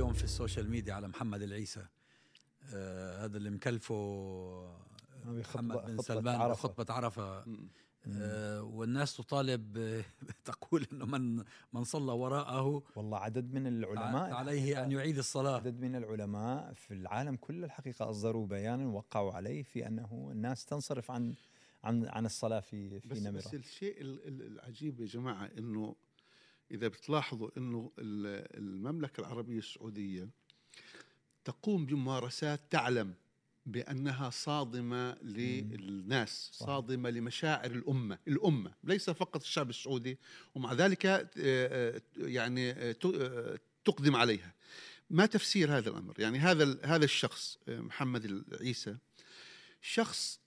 اليوم في السوشيال ميديا على محمد العيسى. آه هذا اللي مكلفه هذه محمد خطبة- بن خطبة سلمان عرفة. خطبة عرفة. آه والناس تطالب آه، تقول إنه من من صلى وراءه والله عدد من العلماء عليه أن يعيد الصلاة. عدد من العلماء في العالم كله الحقيقة أصدروا بيانا ووقعوا عليه في أنه الناس تنصرف عن عن عن الصلاة في في بس, نمرة. بس الشيء ال- ال- العجيب يا جماعة إنه إذا بتلاحظوا إنه ال- المملكة العربية السعودية تقوم بممارسات تعلم بأنها صادمة للناس. صادمة لمشاعر الأمة الأمة ليس فقط الشعب السعودي ومع ذلك آه، آه، يعني آه، تقدم عليها ما تفسير هذا الأمر يعني هذا هذا الشخص محمد العيسى شخص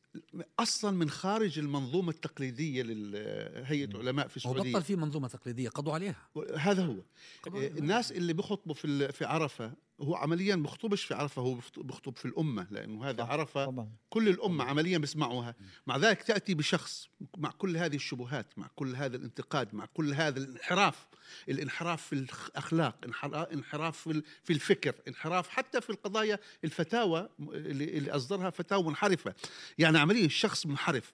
أصلا من خارج المنظومة التقليدية لهيئه علماء في السعوديه بطل في منظومة تقليدية قضوا عليها. هذا هو. قضوا. الناس اللي بيخطبوا في في عرفة هو عمليا بيخطبش في عرفة هو بيخطب في الأمة لأنه هذا صح، عرفة طبعا. كل الأمة عمليا بيسمعوها. مع ذلك تأتي بشخص مع كل هذه الشبهات مع كل هذا الانتقاد مع كل هذا الانحراف. الانحراف في الأخلاق انحرا- انحراف في ال- في الفكر انحراف حتى في القضايا الفتاوى اللي اللي أصدرها فتاوى منحرفة. يعني عمليا شخص منحرف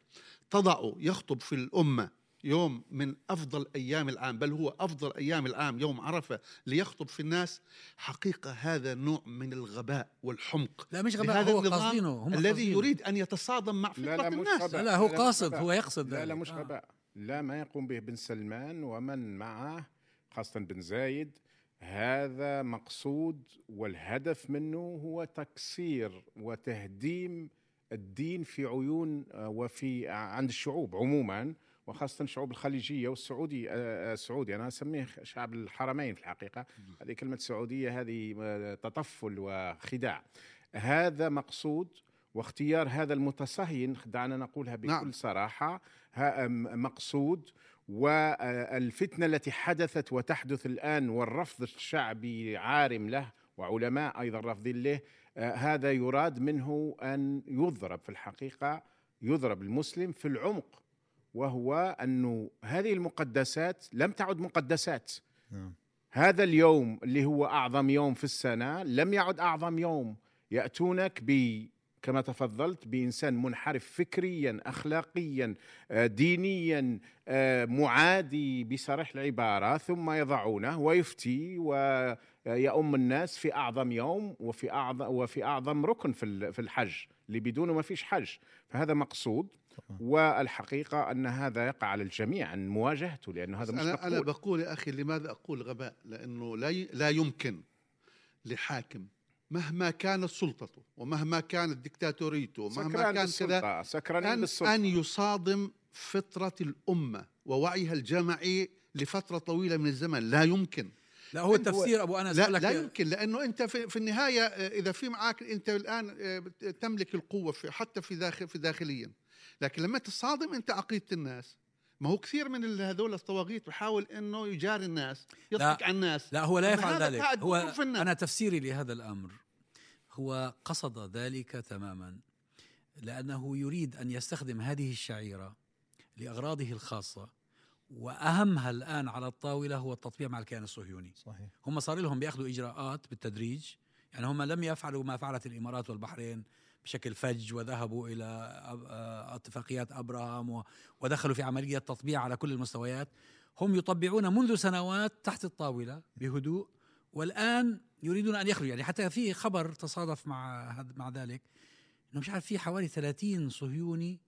تضعه يخطب في الأمة يوم من أفضل أيام العام بل هو أفضل أيام العام يوم عرفة ليخطب في الناس حقيقة هذا نوع من الغباء والحمق لا مش غباء هو قاصدينه هم الذي قاصدينه. يريد أن يتصادم مع لا فطرة لا مش الناس غباء لا، هو قاصد،. هو يقصد لا لا. مش آه. غباء لا ما يقوم به بن سلمان ومن معه خاصة بن زايد هذا مقصود والهدف منه هو تكسير وتهديم الدين في عيون آه، وفي عند الشعوب عموما وخاصة الشعوب الخليجية والسعودي آه، آه، السعودي. أنا أسميه شعب الحرمين في الحقيقة. هذه كلمة سعودية هذه آه، تطفل وخداع. هذا مقصود واختيار هذا المتصهين دعنا نقولها بكل نعم. م- مقصود. والفتنة التي حدثت وتحدث الآن والرفض الشعبي عارم له وعلماء أيضا رافضين له هذا يراد منه أن يضرب في الحقيقة يضرب المسلم في العمق وهو أنه هذه المقدسات لم تعد مقدسات. نعم. هذا اليوم اللي هو أعظم يوم في السنة لم يعد أعظم يوم. يأتونك ب كما تفضلت بإنسان منحرف فكريا اخلاقيا آه، دينيا آه، معادي بصريح العبارة ثم يضعونه ويفتي ويؤم الناس في أعظم يوم وفي اعظم وفي أعظم ركن في الحج اللي بدونه ما فيش حج. فهذا مقصود. والحقيقة أن هذا يقع على الجميع عن مواجهته لأنه هذا مش أنا أنا. بقول يا أخي لماذا أقول غباء؟ لأنه لا ي- لا يمكن لحاكم مهما كانت سلطته ومهما كانت ديكتاتوريته ومهما كان كذا أن, أن يصادم فطرة الأمة ووعيها الجمعي لفترة طويلة من الزمن. لا يمكن. لا هو التفسير أبو أنس لا, لا يمكن لأنه أنت في, في النهاية آه، إذا في معك أنت الآن آه، تملك القوة في حتى في داخل في داخليا. لكن لما تصادم أنت عقيدة الناس. ما هو كثير من هذول الطواغيت بيحاول إنه يجاري الناس يضحك على الناس. لا هو لا يفعل ذلك. هو. أنا تفسيري لهذا الأمر هو قصد ذلك تماما لأنه يريد أن يستخدم هذه الشعيرة لأغراضه الخاصة. وأهمها الآن على الطاولة هو التطبيع مع الكيان الصهيوني. صحيح. هم صار لهم بيأخذوا إجراءات بالتدريج يعني هم لم يفعلوا ما فعلت الإمارات والبحرين بشكل فج وذهبوا إلى آه، اتفاقيات ابراهام ودخلوا في عملية تطبيع على كل المستويات. هم يطبعون منذ سنوات تحت الطاولة بهدوء والآن يريدون أن يخرجوا. يعني حتى في خبر تصادف مع هذا- مع ذلك إنه مش عارف في حوالي 30 صهيوني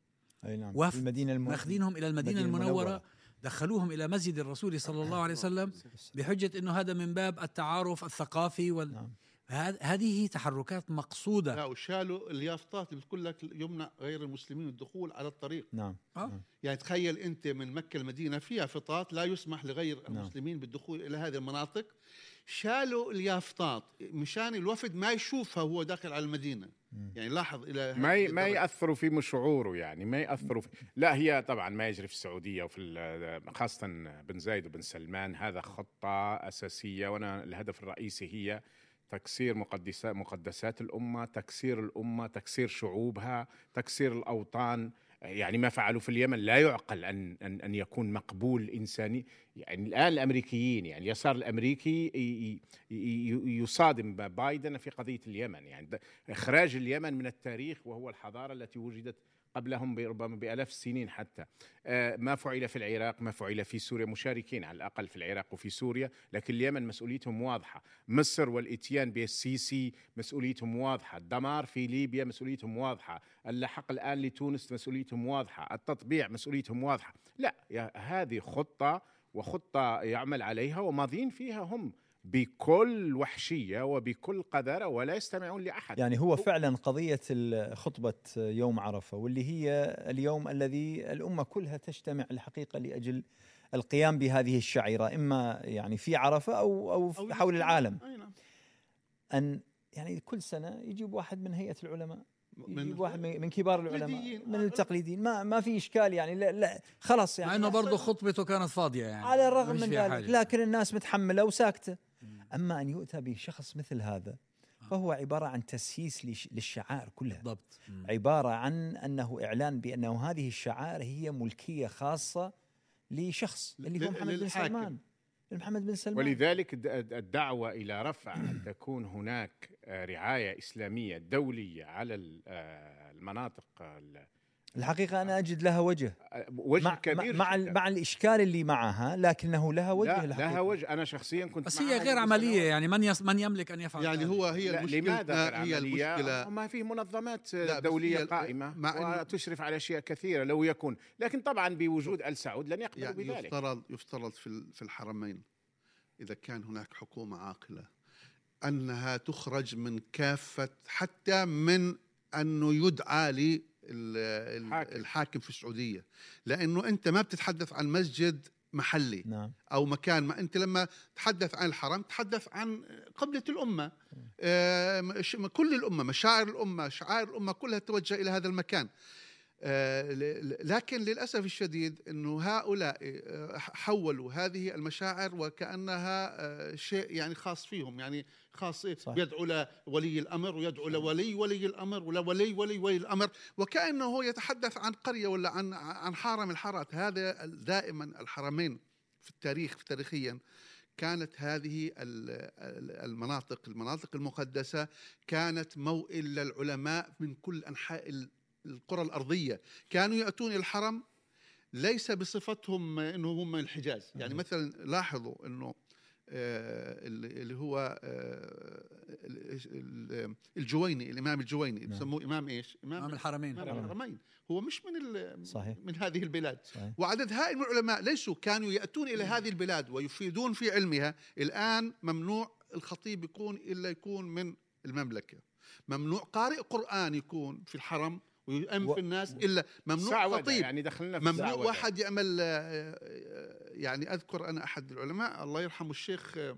أي نعم وفد المدينة المنورة ماخذينهم إلى المدينة المدينة المنورة. المنورة. دخلوهم إلى مسجد الرسول صلى الله عليه وسلم بحجة إنه هذا من باب التعارف الثقافي وال... نعم هذ- هذه تحركات مقصودة لا وشالوا اليافطات اللي بتقول لك يمنع غير المسلمين الدخول على الطريق نعم آه. نعم. يعني تخيل أنت من مكة المدينة فيها فطات لا يسمح لغير نعم. المسلمين بالدخول إلى هذه المناطق شالوا اليافطات مشان الوفد ما يشوفها وهو داخل على المدينة. يعني لاحظ إلى ما ي- ما. يأثروا في شعوره يعني ما يأثروا في لا هي طبعا ما يجري في السعودية وفي خاصة بن زايد وبن سلمان هذا خطة أساسية وأنا الهدف الرئيسي هي تكسير مقدسات مقدسات الأمة، تكسير الأمة، تكسير شعوبها، تكسير الأوطان، يعني ما فعلوا في اليمن لا يعقل أن أن أن يكون مقبول إنساني. يعني الآن الأمريكيين يعني اليسار الأمريكي يصادم بايدن في قضية اليمن. يعني إخراج اليمن من التاريخ وهو الحضارة التي وجدت قبلهم ربما بآلاف السنين حتى. آه، ما فعل في العراق ما فعل في سوريا. مشاركين على الأقل في العراق وفي سوريا لكن اليمن مسؤوليتهم واضحة. مصر والإتيان بالسيسي مسؤوليتهم واضحة. الدمار في ليبيا مسؤوليتهم واضحة. اللحق الآن لتونس مسؤوليتهم واضحة. التطبيع مسؤوليتهم واضحة. لا هذه خطة وخطة يعمل عليها وماضين فيها هم. بكل وحشية وبكل قذارة ولا يستمعون لأحد يعني هو فعلا قضية ال- خطبة يوم عرفة واللي هي اليوم الذي الأمة كلها تجتمع الحقيقة لأجل القيام بهذه الشعيرة إما يعني في عرفة أو أو أو حول العالم نعم. أن يعني كل سنة يجيب واحد من هيئة العلماء من يجيب واحد من من كبار العلماء. من التقليديين ما ما في إشكال يعني لا, لا خلاص يعني مع إنه برضه خطبته كانت فاضية يعني على الرغم من ذلك. لكن الناس متحملة وساكتة أما أن يؤتى بشخص مثل هذا فهو عبارة عن تسييس لش- للشعائر كلها بالضبط مم. عبارة عن أنه إعلان بانه هذه الشعائر هي ملكية خاصة لشخص اللي هو محمد بن. سلمان محمد بن سلمان ولذلك الد- الدعوة إلى رفع أن تكون هناك آه، رعاية إسلامية دولية على ال- آه، المناطق ال- الحقيقة أنا أجد لها وجه وجه مع كبير مع, جداً. مع الإشكال اللي معها لكنه لها وجه لا الحقيقة. لها وجه أنا شخصيا كنت بس هي غير عملية. يعني من يس من يملك أن يفعل يعني. هو هي لماذا غير هي عملية؟ المشكلة ما في منظمات هي- قائمة مع وتشرف على أشياء كثيرة لو يكون لكن طبعا بوجود آل سعود لن يقبلوا يعني بذلك يفترض يفترض في ال- في الحرمين إذا كان هناك حكومة عاقلة أنها تخرج من كافة حتى من أنه يدعى لي ال- ال- حاكم. الحاكم في السعودية. لأنه أنت ما بتتحدث عن مسجد محلي نعم. أو مكان ما. أنت لما تحدث عن الحرم تحدث عن قبلة الأمة. آه، كل الأمة مشاعر الأمة شعائر الأمة كلها توجه إلى هذا المكان. آه، لكن للأسف الشديد إنه هؤلاء آه، حولوا هذه المشاعر وكأنها آه، شيء يعني خاص فيهم. يعني خاص صح. يدعو لولي الأمر ويدعو لولي ولي الأمر ولا ولي ولي ولي الأمر. وكأنه يتحدث عن قرية ولا عن عن حارة من الحارات. هذا دائما الحرمين في التاريخ في تاريخيا. كانت هذه ال- ال- المناطق المناطق المقدسة كانت موئل للعلماء من كل أنحاء ال- القرى الأرضية. كانوا يأتون الحرم ليس بصفتهم أنهم هم من الحجاز. يعني مثلا لاحظوا أنه اللي اللي هو آه، ال- ال- الجويني الإمام الجويني. نعم. بسموه إمام إيش؟ إمام الحرمين. إمام الحرمين. هو مش من صحيح. من هذه البلاد. صحيح. وعدد هائل من العلماء ليسوا كانوا يأتون إلى هذه البلاد ويفيدون في علمها. الآن ممنوع الخطيب يكون إلا يكون من المملكة. ممنوع قارئ قرآن يكون في الحرم. ويؤم و- في الناس إلا ممنوع خطيب يعني دخلنا في ممنوع. واحد يعمل آه، آه، يعني أذكر أنا أحد العلماء الله يرحمه الشيخ آه،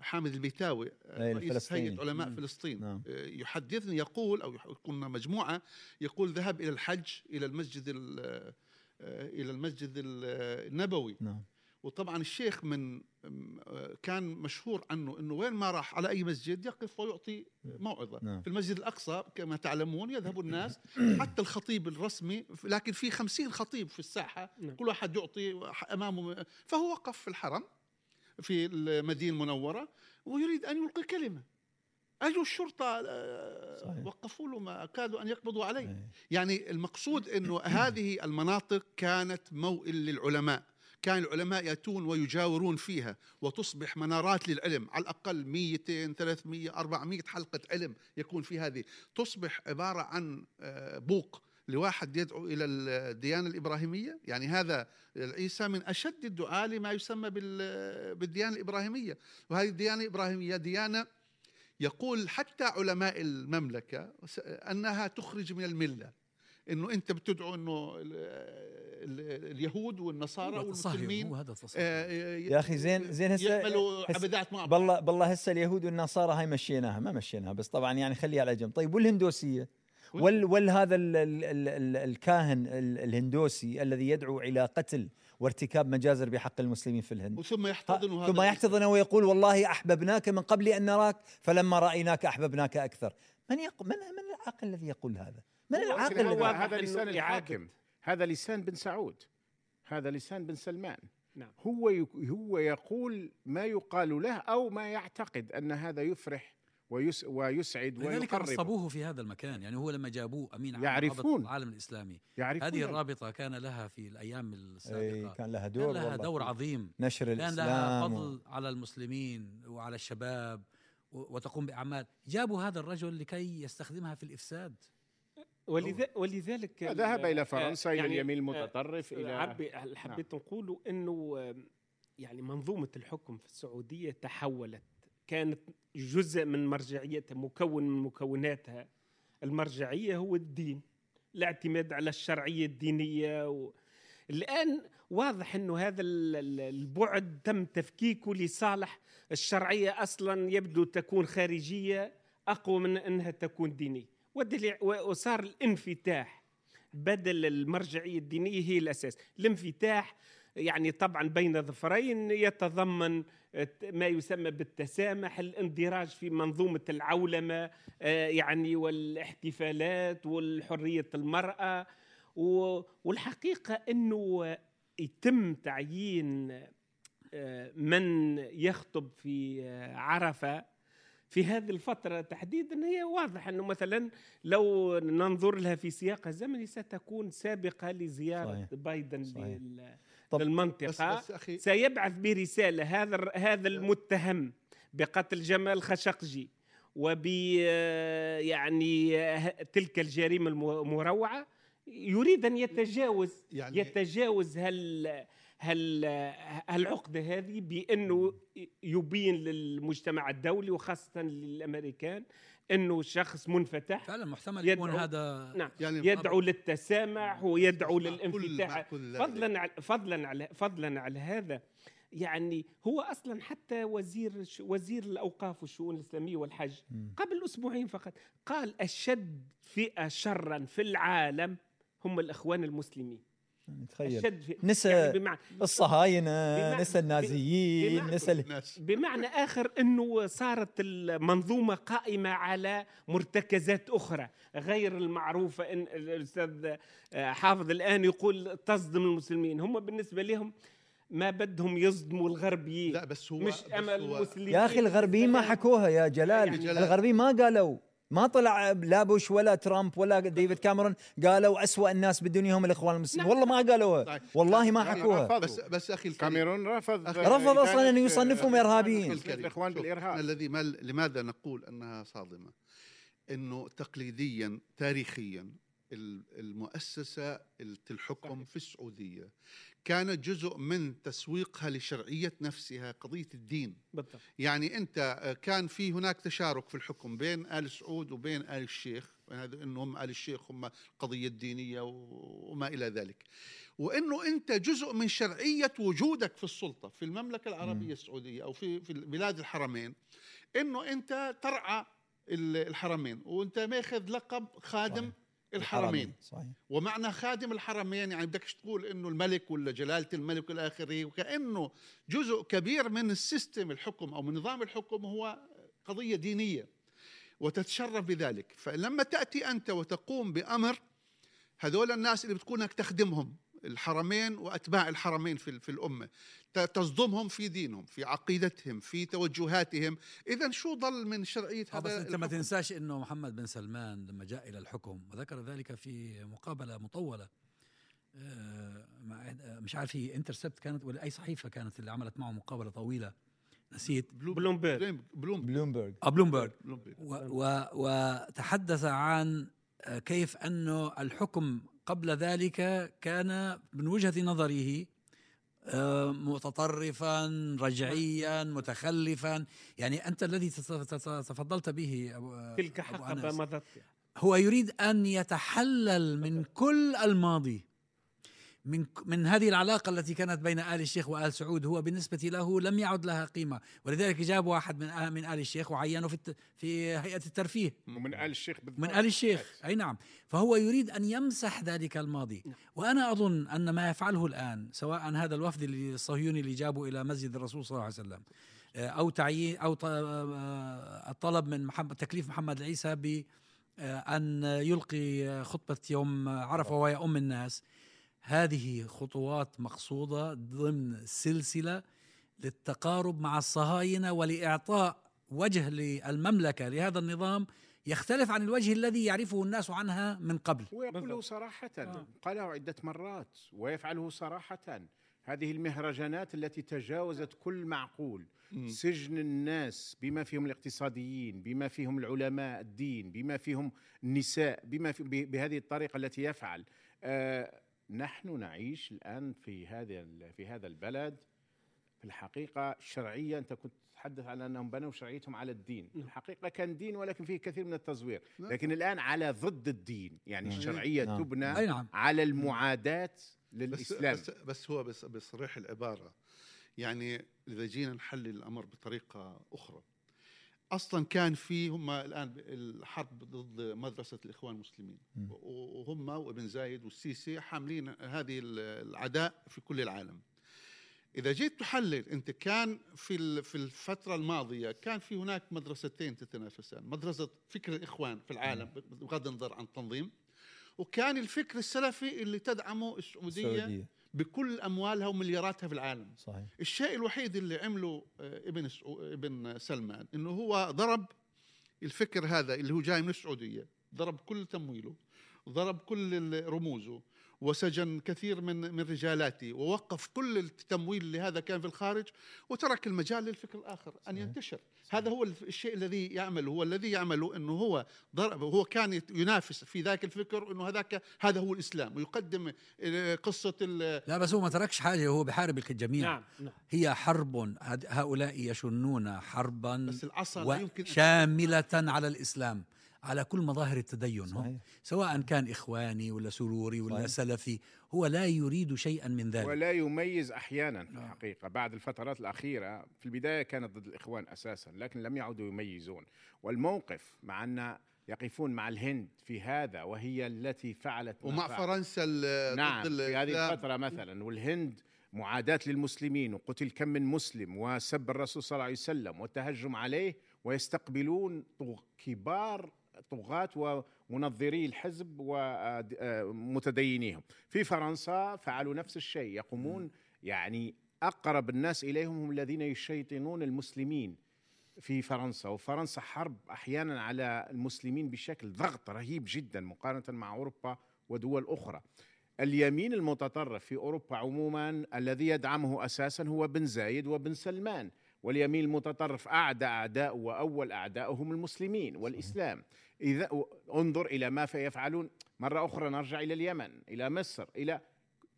حامد البيتاوي رئيس. هيئة علماء مم. فلسطين نعم. يحدثني يقول يح- كنا مجموعة يقول ذهب إلى الحج إلى المسجد ال- إلى المسجد ال- النبوي نعم وطبعا الشيخ من آه، كان مشهور عنه إنه وين ما راح على أي مسجد يقف ويعطي موعظة نعم. في المسجد الأقصى كما تعلمون يذهب الناس حتى الخطيب الرسمي لكن في خمسين خطيب في الساحة نعم. كل واحد يعطي أمامه فهو وقف في الحرم في المدينة المنورة ويريد أن يلقي كلمة اجوا الشرطة آه، صحيح. وقفوا له ما كادوا أن يقبضوا عليه. يعني المقصود إنه هذه المناطق كانت موئل للعلماء كان العلماء يأتون ويجاورون فيها وتصبح منارات للعلم على الأقل 200 300 400 حلقة علم يكون في هذه. تصبح عبارة عن آه، بوق لواحد يدعو إلى الديانة الإبراهيمية. يعني هذا عيسى من أشد الدعاء لما يسمى بال- بالديانة الإبراهيمية. وهذه الديانة الإبراهيمية ديانة يقول حتى علماء المملكة أنها تخرج من الملة. إنه أنت بتدعو إنه ال- ال- اليهود والنصارى والمسلمين هو هذا آه، يا أخي زين- زين هسه- يعملوا عبادات مع بالله بالله هسه اليهود والنصارى هاي مشيناها ما مشيناها بس طبعا يعني خليها على جنب. طيب والهندوسية؟ وال وال هذا ال ال ال ال الكاهن ال الهندوسي الذي يدعو إلى قتل وارتكاب مجازر بحق المسلمين في الهند. وثم يحتضن ها- هذا ثم يحتضن ويقول والله أحببناك من قبل أن نراك فلما رأيناك أحببناك أكثر. من يق... من من العاقل الذي يقول هذا؟ من العاقل هذا إنه لسان الحاكم. هذا لسان بن سعود. هذا لسان بن سلمان. نعم. هو هو يقول ما يقال له أو ما يعتقد أن هذا يفرح ويس ويسعد لذلك نصبوه في هذا المكان. يعني هو لما جابوه أمين عام يعرفون. العالم الإسلامي. يعرفون. هذه الرابطة كان لها في الأيام اي السابقه كان لها كان دور لها والله. دور عظيم. نشر كان لها الإسلام و- فضل على المسلمين وعلى الشباب و- وتقوم بأعمال. جابوا هذا الرجل لكي يستخدمها في الإفساد. ولذا ولذلك ال- ذهب إلى آه، فرنسا إلى يعني، اليمين آه، المتطرف إلى حبيت نقول إنه آه، يعني منظومة الحكم في السعودية تحولت كانت جزء من مرجعيتها مكون من مكوناتها. المرجعية هو الدين الاعتماد على الشرعية الدينية و... الآن واضح إنه هذا ال- ال- البعد تم تفكيكه لصالح الشرعية. أصلا يبدو تكون خارجية أقوى من إنها تكون دينية. وصار الانفتاح. بدل المرجعية الدينية هي الأساس. الانفتاح يعني طبعا بين ظفرين يتضمن ما يسمى بالتسامح الاندراج في منظومة العولمة آه، يعني والاحتفالات والحرية المرأة. و- والحقيقة إنه يتم تعيين آه، من يخطب في آه، عرفة. في هذه الفترة تحديدا هي واضح أنه مثلا لو ننظر لها في سياقها الزمني ستكون سابقة لزيارة صحيح. بايدن صحيح. طب- للمنطقة بس, بس أخي سيبعث برسالة هذا هذا المتهم بقتل جمال خشقجي وب يعني تلك الجريمة المروعة يريد أن يتجاوز يعني يتجاوز هال هال هالعقدة هذه بأنه يبين للمجتمع الدولي وخاصة للأمريكان أنه شخص منفتح فعلا محتمل يكون يدعو- هذا نعم يعني يدعو للتسامح ويدعو للانفتاح. فضلا على فضلا على فضلا على هذا يعني هو أصلا حتى وزير وزير الأوقاف والشؤون الإسلامية والحج. قبل أسبوعين فقط قال أشد فئة شرا في العالم هم الأخوان المسلمين. يعني تخيل. نسى يعني بمعنى الصهاينة بمعنى- نسى النازيين نسى بمعنى آخر إنه صارت المنظومة قائمة على مرتكزات أخرى غير المعروفة إن الأستاذ آه، حافظ الآن يقول تصدم المسلمين. هم بالنسبة لهم ما بدهم يصدموا الغربيين. لا بس هو مش بس أمل هو المسلمين. يا أخي الغربيين ما حكوها يا جلال. يعني جلال. الغربيين ما قالوا. ما طلع لا بوش ولا ترامب ولا ديفيد كاميرون قالوا أسوأ الناس بالدنيا هم الإخوان المسلمين. والله ما قالوها طيب. والله ما يعني حكوها. بس بس أخي الكريم كاميرون رفض رفض أصلاً أن إدانة، يصنفهم إرهابيين. الكريم. الإخوان بالإرهاب الذي ما لماذا نقول أنها صادمة؟ إنه تقليديا تاريخيا ال- المؤسسة الحكم في السعودية. كانت جزء من تسويقها لشرعية نفسها قضية الدين. بالضبط. يعني أنت كان في هناك تشارك في الحكم بين آل سعود وبين آل الشيخ. هذا انه هم آل الشيخ هم قضية دينية وما إلى ذلك. وإنه أنت جزء من شرعية وجودك في السلطة في المملكة العربية السعودية أو في في بلاد الحرمين. إنه أنت ترعى ال- الحرمين. وأنت ماخذ لقب خادم صحيح. الحرمين. صحيح. ومعنى خادم الحرمين يعني بدكش تقول؟ إنه الملك ولا جلالة الملك والى آخره وكأنه جزء كبير من السيستم الحكم أو من نظام الحكم هو قضية دينية. وتتشرف بذلك. فلما تأتي أنت وتقوم بأمر هذول الناس اللي بتكونك تخدمهم. الحرمين وأتباع الحرمين في في الأمة. تصدمهم في دينهم في عقيدتهم في توجهاتهم. إذا شو ضل من شرعية آه، بس هذا أنت ما؟ تنساش إنه محمد بن سلمان لما جاء إلى الحكم وذكر ذلك في مقابلة مطولة آه، مع آه، مش عارف هي انترسبت كانت ولا أي صحيفة كانت اللي عملت معه مقابلة طويلة. نسيت. بلوم- بلومبرج بلوم بلوم بلومبرج بلومبرج وتحدث عن كيف أنه الحكم قبل ذلك كان من وجهة نظره آه، متطرفا رجعيا متخلفا. يعني أنت الذي تفضلت به أبو تلك أنس. مضت. هو يريد أن يتحلل من كل الماضي. من من هذه العلاقة التي كانت بين آل الشيخ وآل سعود هو بالنسبة له لم يعد لها قيمة. ولذلك جاب واحد من آل من آل الشيخ وعينه في في هيئة الترفيه. ومن آل الشيخ بالضبط. من آل الشيخ. أي نعم. فهو يريد أن يمسح ذلك الماضي. نعم. وأنا أظن أن ما يفعله الآن سواء هذا الوفد الصهيوني اللي جابه إلى مسجد الرسول صلى الله عليه وسلم آه، أو تعيين أو آه، الطلب من محمد تكليف محمد العيسى ب أن يلقي خطبة يوم عرفة ويؤم الناس هذه خطوات مقصودة ضمن سلسلة للتقارب مع الصهاينة ولإعطاء وجه للمملكة. لهذا النظام يختلف عن الوجه الذي يعرفه الناس عنها من قبل. ويقوله. صراحة آه. قاله عدة مرات ويفعله صراحة. هذه المهرجانات التي تجاوزت كل معقول. سجن الناس بما فيهم الاقتصاديين بما فيهم العلماء الدين بما فيهم النساء بما في بهذه الطريقة التي يفعل. آه نحن نعيش الآن في هذا ال- في هذا البلد. في الحقيقة شرعية أنت كنت تتحدث عن أنهم بنوا شرعيتهم على الدين. في الحقيقة كان دين ولكن فيه كثير من التزوير نعم. لكن الآن على ضد الدين. يعني نعم. الشرعية نعم. تبنى نعم. على المعاداة بس للإسلام. بس, بس هو بس بصريح العبارة. يعني إذا جينا نحلل الأمر بطريقة أخرى أصلا كان في هم الآن الحرب ضد مدرسة الإخوان المسلمين. وهم وابن زايد والسيسي حاملين هذه العداء في كل العالم. إذا جيت تحلل أنت كان في في الفترة الماضية كان في هناك مدرستين تتنافسان. مدرسة فكر الإخوان في العالم بغض النظر عن التنظيم. وكان الفكر السلفي اللي تدعمه السعودية, السعودية. بكل أموالها وملياراتها في العالم. صحيح. الشيء الوحيد اللي عمله آه، ابن ابن سلمان إنه هو ضرب الفكر هذا اللي هو جاي من السعودية ضرب كل تمويله ضرب كل رموزه وسجن كثير من من رجالاته ووقف كل التمويل اللي هذا كان في الخارج وترك المجال للفكر الآخر أن صحيح. ينتشر. هذا هو الشيء الذي يعمله. هو الذي يعمله إنه هو ضرب هو كان ينافس في ذاك الفكر إنه هذاك هذا هو الإسلام. ويقدم آه، قصة ال- لا بس هو ما تركش حاجة هو بحارب الجميع. نعم نعم. هي حرب هؤلاء يشنون حربا بس العصا لا يمكن شاملة على الإسلام. على كل مظاهر التدين هم؟ صحيح. سواء كان إخواني ولا سروري ولا صحيح. سلفي هو لا يريد شيئا من ذلك. ولا يميز أحيانا في آه. الحقيقة. بعد الفترات الأخيرة في البداية كانت ضد الإخوان أساسا لكن لم يعودوا يميزون. والموقف مع أن يقفون مع الهند في هذا وهي التي فعلت ومع فعلت. فرنسا ال- نعم ضد في هذه الفترة مثلا. والهند معاداة للمسلمين وقتل كم من مسلم وسب الرسول صلى الله عليه وسلم والتهجم عليه ويستقبلون كبار طغاة ومنظري الحزب ومتدينيهم في فرنسا فعلوا نفس الشيء يقومون يعني أقرب الناس إليهم هم الذين يشيطنون المسلمين في فرنسا. وفرنسا حرب أحيانا على المسلمين بشكل ضغط رهيب جدا مقارنة مع أوروبا ودول أخرى. اليمين المتطرف في أوروبا عموما الذي يدعمه أساسا هو بن زايد وبن سلمان. واليمين المتطرف أعدى أعداء وأول اعدائهم المسلمين والإسلام. إذا انظر إلى ما يفعلون مرة أخرى نرجع إلى اليمن إلى مصر إلى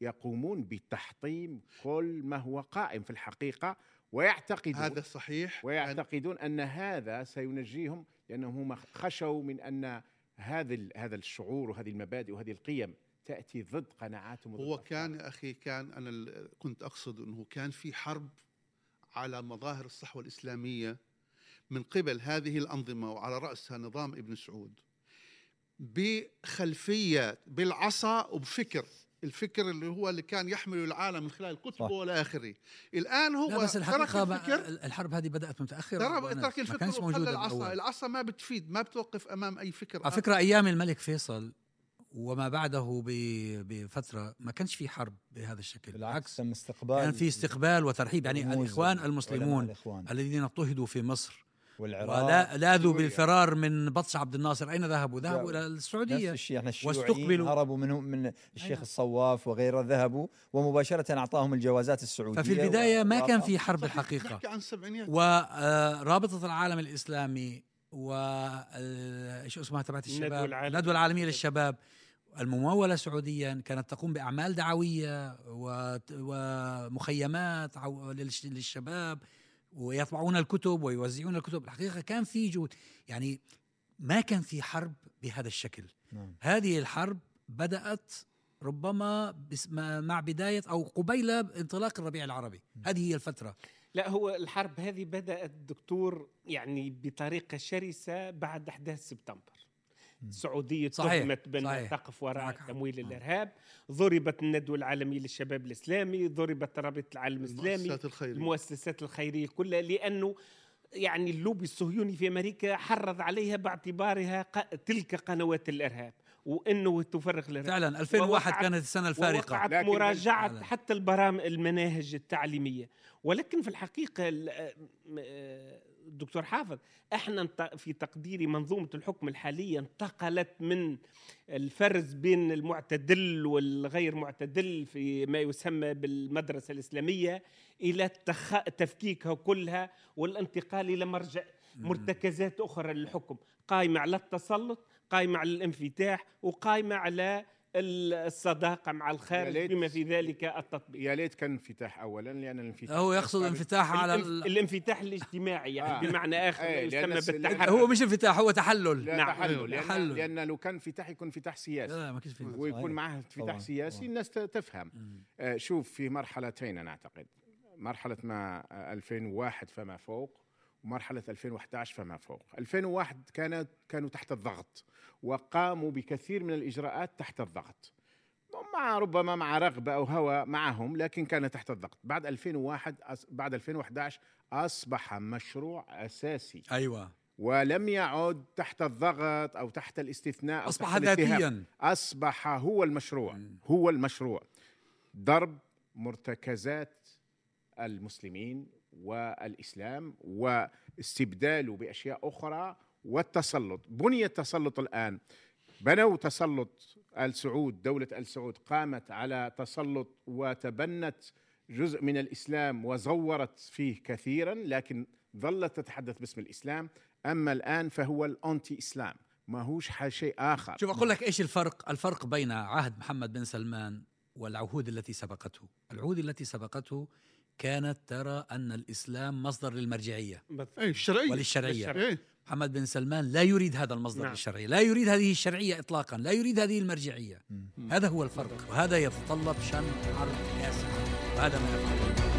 يقومون بتحطيم كل ما هو قائم في الحقيقة ويعتقدون هذا صحيح. ويعتقدون أن هذا سينجيهم لأنهم هم خشوا من أن هذا هذا الشعور وهذه المبادئ وهذه القيم تأتي ضد قناعاتهم هو. كان أخي كان أنا كنت أقصد إنه كان في حرب على مظاهر الصحوة الإسلامية من قبل هذه الأنظمة وعلى رأسها نظام ابن سعود بخلفية بالعصا وبفكر الفكر اللي هو اللي كان يحمله العالم من خلال كتبه. والى اخره الآن هو بس ترك الحقيقة ما- الفكر الحرب هذه بدأت متأخرة ترى أبو أنس. ترك الفكر وخلى العصا. العصا ما بتفيد ما بتوقف أمام أي فكر على آخر. فكرة أيام الملك فيصل وما بعده بفترة ما كانش في حرب بهذا الشكل. بالعكس تم استقبال كان في استقبال وترحيب. يعني الإخوان المسلمون الاخوان الذين اضطهدوا في مصر. والعراق ولا لاذوا. بالفرار من بطش عبد الناصر. أين ذهبوا؟ ذهبوا لا، إلى نفس السعودية الشيء. إحنا الشيوعيين واستقبلوا. هربوا منهم من الشيخ أيوة. الصواف وغيره ذهبوا ومباشرة أعطاهم الجوازات السعودية ففي البداية ما كان في حرب عن السبعينيات. ورابطة العالم الإسلامي و آه، شو اسمها تبعت الشباب؟ العالمية. الندوة العالمية للشباب. الممولة سعوديا كانت تقوم بأعمال دعوية ومخيمات للشباب ويطبعون الكتب ويوزعون الكتب. الحقيقة كان في جهود. يعني ما كان في حرب بهذا الشكل. نعم. هذه الحرب بدأت ربما بس- مع بداية أو قبيل انطلاق الربيع العربي. هذه هي الفترة. لا هو الحرب هذه بدأت دكتور يعني بطريقة شرسة بعد أحداث سبتمبر. السعودية صحيح، تهمت صحيح. تقف وراء. تمويل آه. الإرهاب ضربت الندوة العالمية للشباب الإسلامي ضربت رابطة العالم الإسلامي المؤسسات الخيرية المؤسسات الخيرية كلها لأنه يعني اللوبي الصهيوني في أمريكا حرض عليها باعتبارها تلك قنوات الإرهاب وإنه تفرغ الارهاب فعلا 2001 ووقعت- كانت السنة الفارقة. مراجعة فعلاً. حتى البرامج المناهج التعليمية. ولكن في الحقيقة ال- آه، الدكتور حافظ إحنا في تقديري منظومة الحكم الحالية انتقلت من الفرز بين المعتدل والغير معتدل في ما يسمى بالمدرسة الإسلامية إلى التخ... تفكيكها كلها والانتقال إلى مرجع مرتكزات أخرى للحكم. قائمة على التسلط قائمة على الانفتاح وقائمة على الصداقة مع الخارج بما في ذلك التطبيق يا ليت كان انفتاح اولا لأن الانفتاح هو يقصد انفتاح على الانف... ال... الانفتاح الاجتماعي يعني آه. بمعنى إيه، لأن يسمى بالتحرر هو مش انفتاح هو تحلل لا نعم. تحلل لأن, تحلل. لأن لو كان انفتاح يكون انفتاح سياسي لا ما في ويكون. معه انفتاح سياسي طبعاً. الناس تفهم آه، شوف في مرحلتين أنا أعتقد مرحلة ما آه، 2001 فما فوق ومرحله 2011 فما فوق. 2001 كانت كانوا تحت الضغط وقاموا بكثير من الإجراءات تحت الضغط. مع ربما مع رغبة أو هوى معهم لكن كان تحت الضغط. بعد 2001 أص- بعد 2011 أصبح مشروع أساسي. أيوه. ولم يعد تحت الضغط أو تحت الاستثناء أو الاتهام. ذاتيا. أصبح هو المشروع. هو المشروع. ضرب مرتكزات المسلمين والإسلام واستبداله بأشياء أخرى والتسلط. بني التسلط الآن بنوا تسلط آل سعود دولة آل سعود قامت على تسلط وتبنت جزء من الإسلام وزورت فيه كثيرا لكن ظلت تتحدث باسم الإسلام. أما الآن فهو الانتي اسلام ما هوش شيء آخر. شوف أقول لك إيش الفرق؟ الفرق بين عهد محمد بن سلمان والعهود التي سبقته. العهود التي سبقته كانت ترى أن الإسلام مصدر للمرجعية. اي الشرعية. وللشرعية. إيه. محمد بن سلمان لا يريد هذا المصدر نعم. للشرعية لا يريد هذه الشرعية اطلاقا لا يريد هذه المرجعية. هذا هو الفرق وهذا يتطلب شن حرب كاسحه وهذا ما يفعله.